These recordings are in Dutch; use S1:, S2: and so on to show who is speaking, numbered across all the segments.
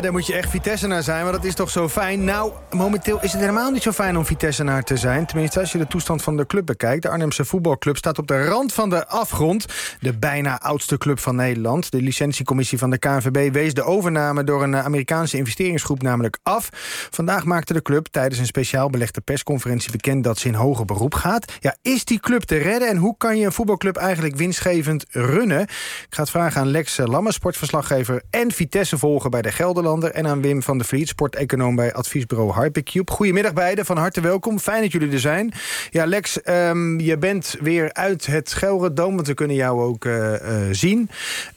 S1: Daar moet je echt Vitesse naar zijn, want dat is toch zo fijn. Nou, momenteel is het helemaal niet zo fijn om Vitesse naar te zijn. Tenminste, als je de toestand van de club bekijkt. De Arnhemse voetbalclub staat op de rand van de afgrond. De bijna oudste club van Nederland. De licentiecommissie van de KNVB wees de overname... door een Amerikaanse investeringsgroep namelijk af. Vandaag maakte de club tijdens een speciaal belegde persconferentie bekend... dat ze in hoger beroep gaat. Ja, is die club te redden en hoe kan je een voetbalclub eigenlijk winstgevend runnen? Ik ga het vragen aan Lex Lamme, sportverslaggever en Vitesse volgen bij de En aan Wim van der Vliet, sporteconoom bij adviesbureau Hypercube. Goedemiddag beiden, van harte welkom. Fijn dat jullie er zijn. Ja, Lex, um, je bent weer uit het Gelredoom, want we kunnen jou ook uh, uh, zien.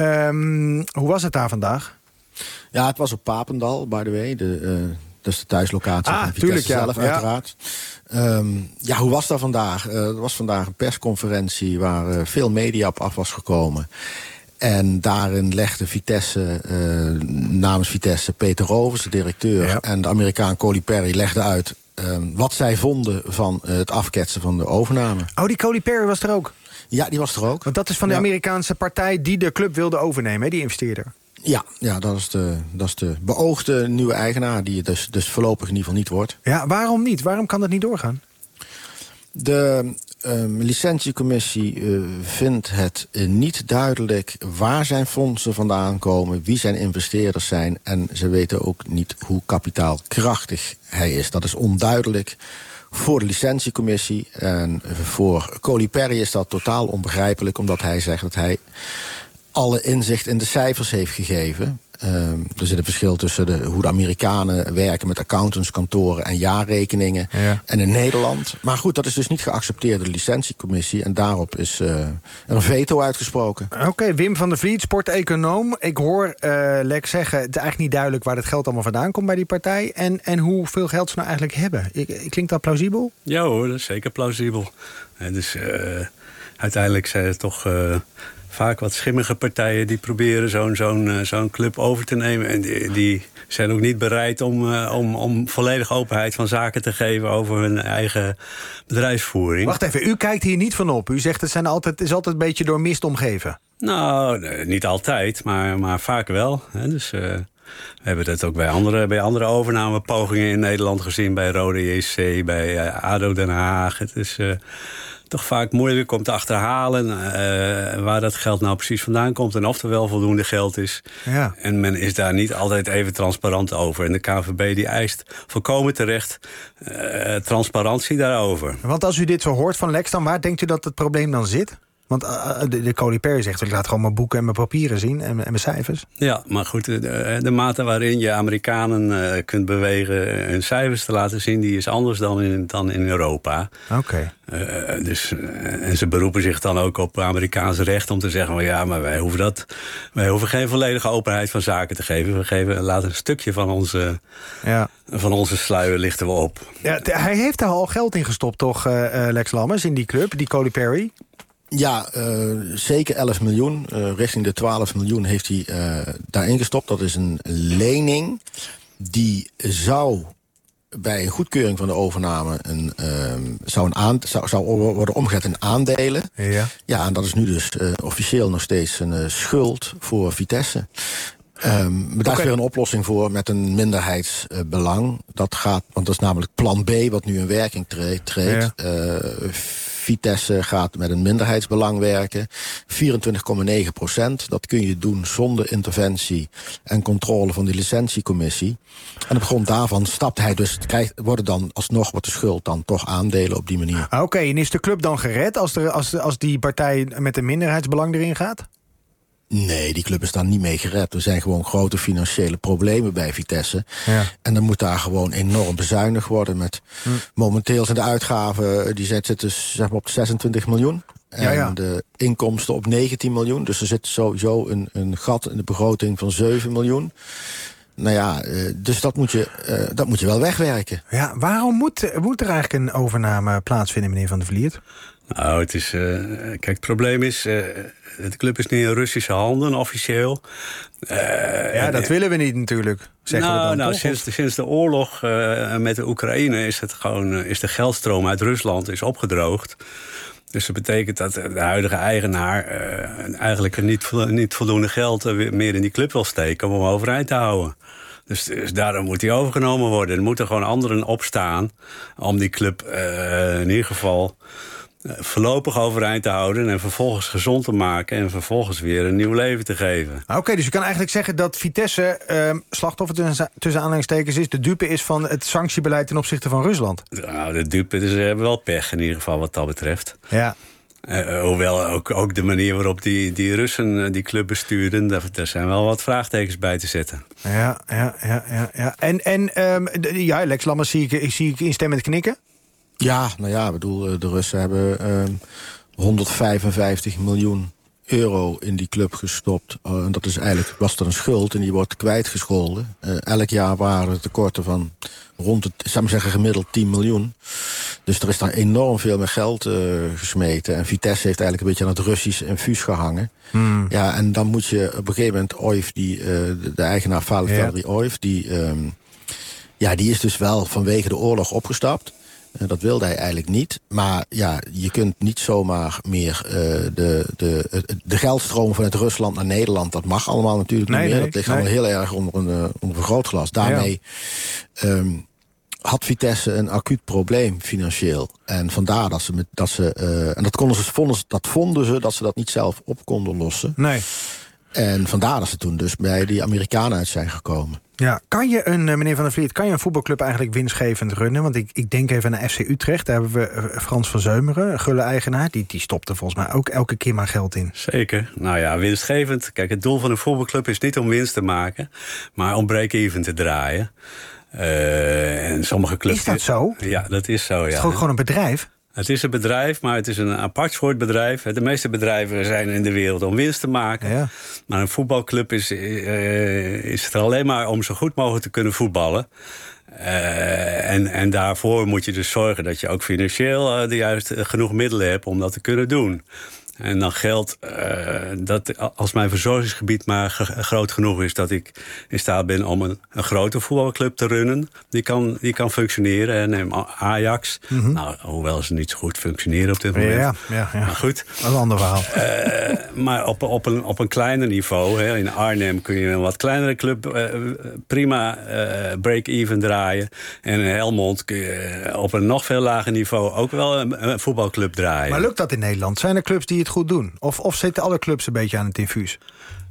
S1: Um, hoe was het daar vandaag?
S2: Ja, het was op Papendal, by the way. De, uh, dat is de thuislocatie
S1: ah,
S2: van
S1: tuurlijk, ja.
S2: zelf, uiteraard. Ja. Um, ja, hoe was dat vandaag? Er was vandaag een persconferentie waar veel media op af was gekomen. En daarin legde Vitesse, uh, namens Vitesse, Peter Rovers, de directeur... Ja. en de Amerikaan Coley Perry legde uit uh, wat zij vonden van uh, het afketsen van de overname.
S1: Oh, die Coley Perry was er ook?
S2: Ja, die was er ook.
S1: Want dat is van de ja. Amerikaanse partij die de club wilde overnemen, hè, die investeerder.
S2: Ja, ja dat, is de, dat is de beoogde nieuwe eigenaar... die het dus, dus voorlopig in ieder geval niet wordt.
S1: Ja, waarom niet? Waarom kan dat niet doorgaan?
S2: De um, licentiecommissie uh, vindt het uh, niet duidelijk waar zijn fondsen vandaan komen, wie zijn investeerders zijn en ze weten ook niet hoe kapitaalkrachtig hij is. Dat is onduidelijk voor de licentiecommissie en voor Coley Perry is dat totaal onbegrijpelijk omdat hij zegt dat hij alle inzicht in de cijfers heeft gegeven. Um, er zit een verschil tussen de, hoe de Amerikanen werken met accountantskantoren en jaarrekeningen. Ja. En in Nederland. Maar goed, dat is dus niet geaccepteerd door de licentiecommissie. En daarop is uh, er een veto uitgesproken.
S1: Oké, okay, Wim van der Vliet, sporteconoom. Ik hoor uh, Lex zeggen, het is eigenlijk niet duidelijk waar het geld allemaal vandaan komt bij die partij. En, en hoeveel geld ze nou eigenlijk hebben. Klinkt dat plausibel?
S3: Ja hoor, dat is zeker plausibel. En dus uh, uiteindelijk zijn het toch vaak wat schimmige partijen die proberen zo'n zo'n zo'n club over te nemen. En die, die zijn ook niet bereid om, uh, om, om volledige openheid van zaken te geven over hun eigen bedrijfsvoering.
S1: Wacht even, u kijkt hier niet van op. U zegt het zijn altijd, is altijd een beetje door mist omgeven.
S3: Nou, nee, niet altijd, maar, maar vaak wel. Hè. Dus uh, we hebben dat ook bij andere, bij andere overnamepogingen in Nederland gezien. Bij Rode JC, bij ADO Den Haag. Het is toch vaak moeilijk om te achterhalen uh, waar dat geld nou precies vandaan komt en of er wel voldoende geld is.
S1: Ja.
S3: En men is daar niet altijd even transparant over. En de KVB die eist volkomen terecht uh, transparantie daarover.
S1: Want als u dit zo hoort van Lex, dan waar denkt u dat het probleem dan zit? Want uh, de, de Cody Perry zegt, ik laat gewoon mijn boeken en mijn papieren zien en, en mijn cijfers.
S3: Ja, maar goed, de, de mate waarin je Amerikanen uh, kunt bewegen hun cijfers te laten zien... die is anders dan in, dan in Europa.
S1: Oké. Okay.
S3: Uh, dus, en ze beroepen zich dan ook op Amerikaans recht om te zeggen... Ja, maar wij hoeven, dat, wij hoeven geen volledige openheid van zaken te geven. We geven, laten een stukje van onze,
S1: ja.
S3: van onze sluier lichten we op.
S1: Ja, hij heeft daar al geld in gestopt, toch, Lex Lammers, in die club, die Cody Perry?
S2: Ja, uh, zeker 11 miljoen. Uh, richting de 12 miljoen heeft hij uh, daarin gestopt. Dat is een lening die zou bij een goedkeuring van de overname... Een, zou, een aan, zou, zou worden omgezet in aandelen.
S1: Ja,
S2: ja en dat is nu dus officieel nog steeds een schuld voor Vitesse. Um, maar daar okay. is weer een oplossing voor met een minderheidsbelang. Dat gaat, want dat is namelijk plan B wat nu in werking treedt. treedt. Ja. Vitesse gaat met een minderheidsbelang werken. 24,9 procent. Dat kun je doen zonder interventie en controle van de licentiecommissie. En op grond daarvan stapt hij dus, krijgt, worden dan alsnog wat de schuld dan toch aandelen op die manier.
S1: Oké, okay, en is de club dan gered als, er, als, als die partij met een minderheidsbelang erin gaat?
S2: Nee, die club is daar niet mee gered. Er zijn gewoon grote financiële problemen bij Vitesse.
S1: Ja.
S2: En dan moet daar gewoon enorm bezuinigd worden. Met hm. Momenteel zijn de uitgaven die zitten zeg maar op 26 miljoen. En
S1: ja, ja.
S2: de inkomsten op 19 miljoen. Dus er zit sowieso een, een gat in de begroting van 7 miljoen. Nou ja, dus dat moet je, uh, dat moet je wel wegwerken.
S1: Ja, waarom moet, moet er eigenlijk een overname plaatsvinden, meneer Van der Vliert?
S3: Nou, het is. Uh, kijk, het probleem is. Uh, de club is nu in Russische handen, officieel.
S1: Uh, ja, dat en, willen we niet natuurlijk. Zeggen
S3: nou,
S1: we dan,
S3: nou
S1: toch?
S3: sinds, de, sinds de oorlog met de Oekraïne is, het gewoon, is de geldstroom uit Rusland is opgedroogd. Dus dat betekent dat de huidige eigenaar eigenlijk niet, niet voldoende geld meer in die club wil steken om hem overeind te houden. Dus, dus daarom moet hij overgenomen worden. Er moeten gewoon anderen opstaan om die club in ieder geval voorlopig overeind te houden... en vervolgens gezond te maken en vervolgens weer een nieuw leven te geven.
S1: Oké, okay, dus je kan eigenlijk zeggen dat Vitesse uh, slachtoffer tussen, tussen aanhalingstekens is... de dupe is van het sanctiebeleid ten opzichte van Rusland.
S3: Nou, de dupe, dus ze hebben wel pech in ieder geval wat dat betreft.
S1: Ja.
S3: Uh, hoewel ook, ook de manier waarop die, die Russen die club bestuurden... Daar, daar zijn wel wat vraagtekens bij te zetten.
S1: Ja, ja, ja. ja, ja. En, en um, de, ja, Lex Lammers zie ik, zie ik instemmend knikken.
S2: Ja, nou ja, ik bedoel, de Russen hebben um, 155 miljoen euro in die club gestopt. Uh, en dat is eigenlijk, was er een schuld en die wordt kwijtgescholden. Uh, elk jaar waren er tekorten van rond het, zou maar zeggen, gemiddeld 10 miljoen. Dus er is daar enorm veel met geld uh, gesmeten. En Vitesse heeft eigenlijk een beetje aan het Russisch infuus gehangen.
S1: Hmm.
S2: Ja, en dan moet je op een gegeven moment Oif, die, de, de eigenaar Valerie ja. Oif, die, um, ja, die is dus wel vanwege de oorlog opgestapt. Uh, dat wilde hij eigenlijk niet. Maar ja, je kunt niet zomaar meer uh, de, de, de geldstroom vanuit Rusland naar Nederland... dat mag allemaal natuurlijk
S1: nee,
S2: niet meer.
S1: Nee,
S2: dat ligt
S1: nee.
S2: allemaal heel erg onder een, uh, onder een. Daarmee ja. um, had Vitesse een acuut probleem financieel. En vandaar dat ze... Met, dat ze uh, en dat, konden ze, vonden, dat vonden ze dat ze dat niet zelf op konden lossen.
S1: Nee.
S2: En vandaar dat ze toen dus bij die Amerikanen uit zijn gekomen.
S1: Ja, kan je een, meneer Van der Vliet, kan je een voetbalclub eigenlijk winstgevend runnen? Want ik, ik denk even naar FC Utrecht. Daar hebben we Frans van Zeumeren, gulle-eigenaar. Die, die stopte volgens mij ook elke keer maar geld in.
S3: Zeker. Nou ja, winstgevend. Kijk, het doel van een voetbalclub is niet om winst te maken... maar om break-even te draaien. Uh, en sommige clubs...
S1: Is dat zo?
S3: Ja, dat is zo, ja.
S1: Het is gewoon een bedrijf?
S3: Het is een bedrijf, maar het is een apart soort bedrijf. De meeste bedrijven zijn in de wereld om winst te maken.
S1: Ja.
S3: Maar een voetbalclub is, uh, is er alleen maar om zo goed mogelijk te kunnen voetballen. Uh, en, en daarvoor moet je dus zorgen dat je ook financieel uh, de juiste genoeg middelen hebt om dat te kunnen doen. En dan geldt uh, dat als mijn verzorgingsgebied maar groot genoeg is... dat ik in staat ben om een, een grote voetbalclub te runnen. Die kan, die kan functioneren. En neem Ajax.
S1: Mhm.
S3: Mm -hmm. nou, hoewel ze niet zo goed functioneren op dit moment.
S1: Ja, ja, ja.
S3: Maar goed.
S1: Dat is een ander verhaal.
S3: Uh, maar op, op, een, op een kleiner niveau. Hè, in Arnhem kun je een wat kleinere club uh, prima break-even draaien. En in Helmond kun je op een nog veel lager niveau... ook wel een, een voetbalclub draaien.
S1: Maar lukt dat in Nederland? Zijn er clubs die het goed doen? Of, of zitten alle clubs een beetje aan het infuus?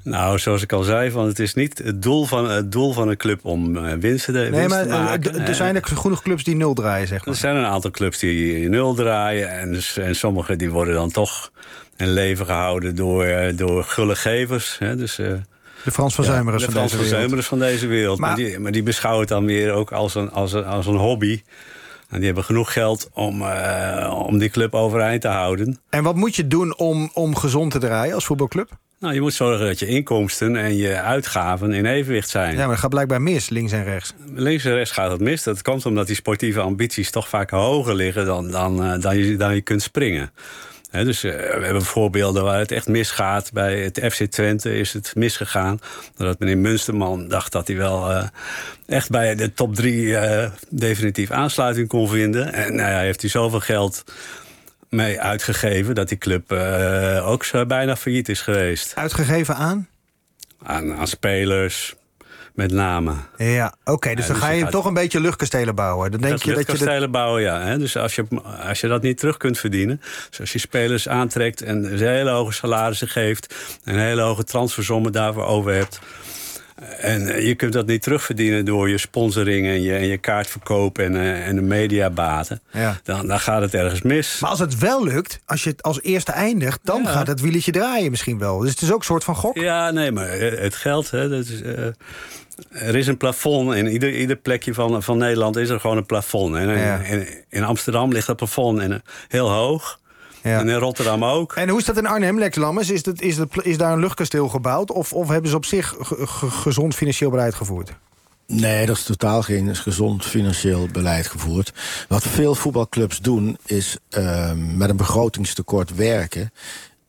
S3: Nou, zoals ik al zei, van het is niet het doel van, het doel van een club om uh, winsten
S1: nee,
S3: winst
S1: maar,
S3: te maken.
S1: Er zijn er genoeg clubs die nul draaien, zeg maar.
S3: Er zijn een aantal clubs die nul draaien. En, dus, en sommige die worden dan toch in leven gehouden door, uh, door gulle gevers. Hè, dus, uh,
S1: de Frans van
S3: ja,
S1: van deze.
S3: De van van deze wereld. Maar, maar, die, maar die beschouwen het dan weer ook als een, als een, als een hobby. En die hebben genoeg geld om, uh, om die club overeind te houden.
S1: En wat moet je doen om, om gezond te draaien als voetbalclub?
S3: Nou, je moet zorgen dat je inkomsten en je uitgaven in evenwicht zijn.
S1: Ja, maar dat gaat blijkbaar mis, links en rechts.
S3: Links en rechts gaat het mis. Dat komt omdat die sportieve ambities toch vaak hoger liggen dan, dan, uh, dan, je, dan je kunt springen. He, dus uh, we hebben voorbeelden waar het echt misgaat. Bij het FC Twente is het misgegaan. Doordat meneer Munsterman dacht dat hij wel uh, echt bij de top drie uh, definitief aansluiting kon vinden. En nou ja, heeft hij zoveel geld mee uitgegeven dat die club ook zo bijna failliet is geweest.
S1: Uitgegeven aan?
S3: Aan, aan spelers, met name.
S1: Ja, oké. Okay, dus dan dus ga je gaat, toch een beetje luchtkastelen bouwen. Dan denk je dat
S3: luchtkastelen
S1: je
S3: bouwen, ja. Hè? Dus als je, als je dat niet terug kunt verdienen... dus als je spelers aantrekt en ze hele hoge salarissen geeft... en hele hoge transfersommen daarvoor over hebt... En je kunt dat niet terugverdienen door je sponsoring en je, en je kaartverkoop en, uh, en de mediabaten.
S1: Ja.
S3: Dan, dan gaat het ergens mis.
S1: Maar als het wel lukt, als je het als eerste eindigt... dan ja. gaat het wieletje draaien misschien wel. Dus het is ook een soort van gok.
S3: Ja, nee, maar het geld... Hè, dat is, uh, er is een plafond. In ieder, ieder plekje van, van Nederland is er gewoon een plafond. En
S1: ja.
S3: in, in Amsterdam ligt dat plafond en, heel hoog.
S1: Ja.
S3: En in Rotterdam ook.
S1: En hoe is dat in Arnhem, Lex Lammers? Is, dat, is, dat, is daar een luchtkasteel gebouwd? Of, of hebben ze op zich gezond financieel beleid gevoerd?
S2: Nee, dat is totaal geen gezond financieel beleid gevoerd. Wat veel voetbalclubs doen, is uh, met een begrotingstekort werken.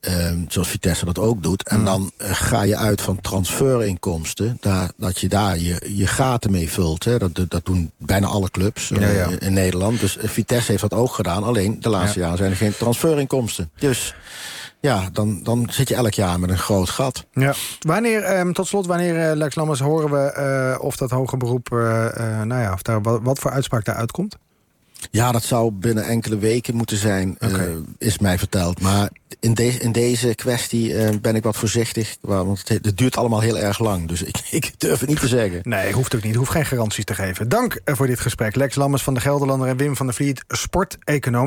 S2: Uh, zoals Vitesse dat ook doet. En dan uh, ga je uit van transferinkomsten. Daar, dat je daar je, je gaten mee vult. Hè. Dat, dat doen bijna alle clubs uh,
S1: ja, ja.
S2: in Nederland. Dus Vitesse heeft dat ook gedaan. Alleen de laatste ja. jaren zijn er geen transferinkomsten. Dus ja, dan, dan zit je elk jaar met een groot gat.
S1: Ja. Wanneer, ehm, tot slot, wanneer, Lex Lammers, horen we of dat hoge beroep... Nou ja, of daar, wat, wat voor uitspraak daaruit komt?
S2: Ja, dat zou binnen enkele weken moeten zijn, okay. uh, is mij verteld. Maar in, de, in deze kwestie uh, ben ik wat voorzichtig. Want het, het, duurt allemaal heel erg lang. Dus ik, ik, durf het niet te zeggen.
S1: Nee, hoeft ook niet. Hoeft geen garanties te geven. Dank voor dit gesprek. Lex Lammers van de Gelderlander en Wim van der Vliet, sporteconoom.